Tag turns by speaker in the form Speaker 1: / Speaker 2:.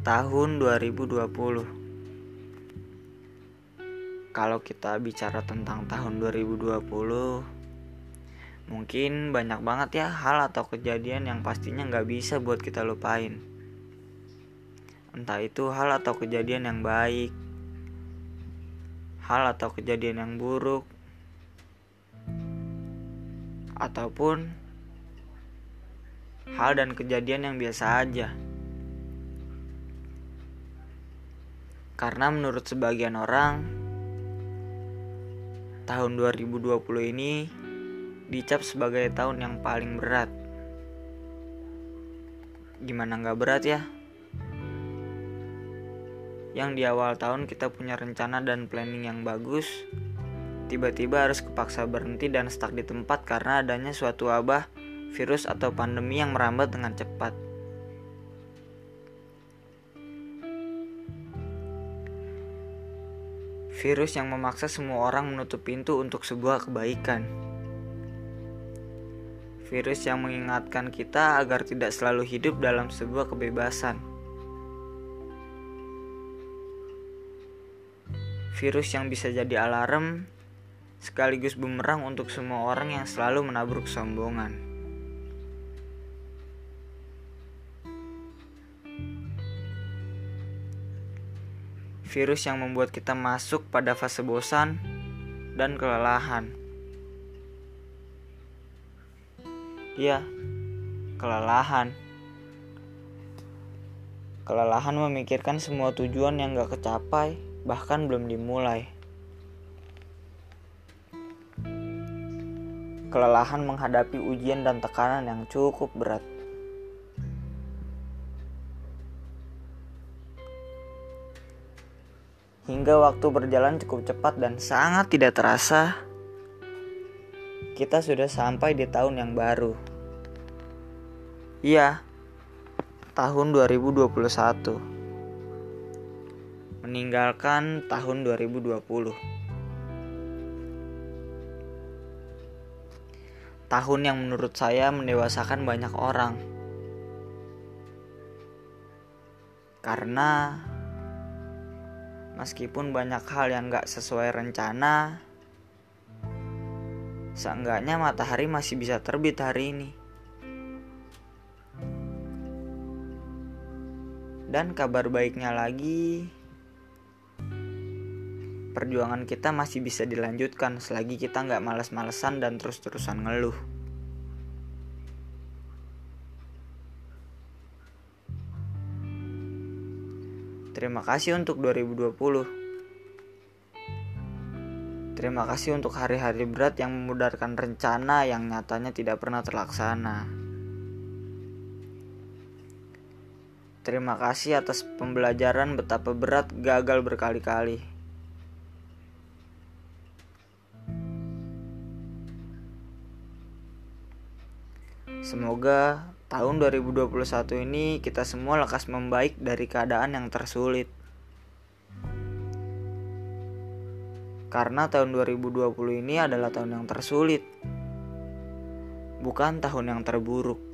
Speaker 1: tahun 2020 kalau kita bicara tentang tahun 2020 mungkin banyak banget ya hal atau kejadian yang pastinya nggak bisa buat kita lupain. Entah itu hal atau kejadian yang baik hal atau kejadian yang buruk ataupun hal dan kejadian yang biasa aja karena menurut sebagian orang tahun 2020 ini dicap sebagai tahun yang paling berat. Gimana nggak berat ya? Yang di awal tahun kita punya rencana dan planning yang bagus, tiba-tiba harus kepaksa berhenti dan stuck di tempat karena adanya suatu wabah, virus atau pandemi yang merambat dengan cepat. Virus yang memaksa semua orang menutup pintu untuk sebuah kebaikan. Virus yang mengingatkan kita agar tidak selalu hidup dalam sebuah kebebasan. Virus yang bisa jadi alarm sekaligus bumerang untuk semua orang yang selalu menabruk sombongan. Virus yang membuat kita masuk pada fase bosan dan kelelahan. Iya, kelelahan. Kelelahan memikirkan semua tujuan yang gak kecapai, bahkan belum dimulai. Kelelahan menghadapi ujian dan tekanan yang cukup berat. Hingga waktu berjalan cukup cepat dan sangat tidak terasa, kita sudah sampai di tahun yang baru. Iya, tahun 2021. Meninggalkan tahun 2020. Tahun yang menurut saya mendewasakan banyak orang. Karena Meskipun banyak hal yang gak sesuai rencana, seenggaknya matahari masih bisa terbit hari ini. Dan kabar baiknya lagi, perjuangan kita masih bisa dilanjutkan selagi kita nggak males-malesan dan terus-terusan ngeluh. Terima kasih untuk 2020. Terima kasih untuk hari-hari berat yang memudarkan rencana yang nyatanya tidak pernah terlaksana. Terima kasih atas pembelajaran betapa berat gagal berkali-kali. Semoga tahun 2021 ini kita semua lekas membaik dari keadaan yang tersulit. Karena tahun 2020 ini adalah tahun yang tersulit. Bukan tahun yang terburuk.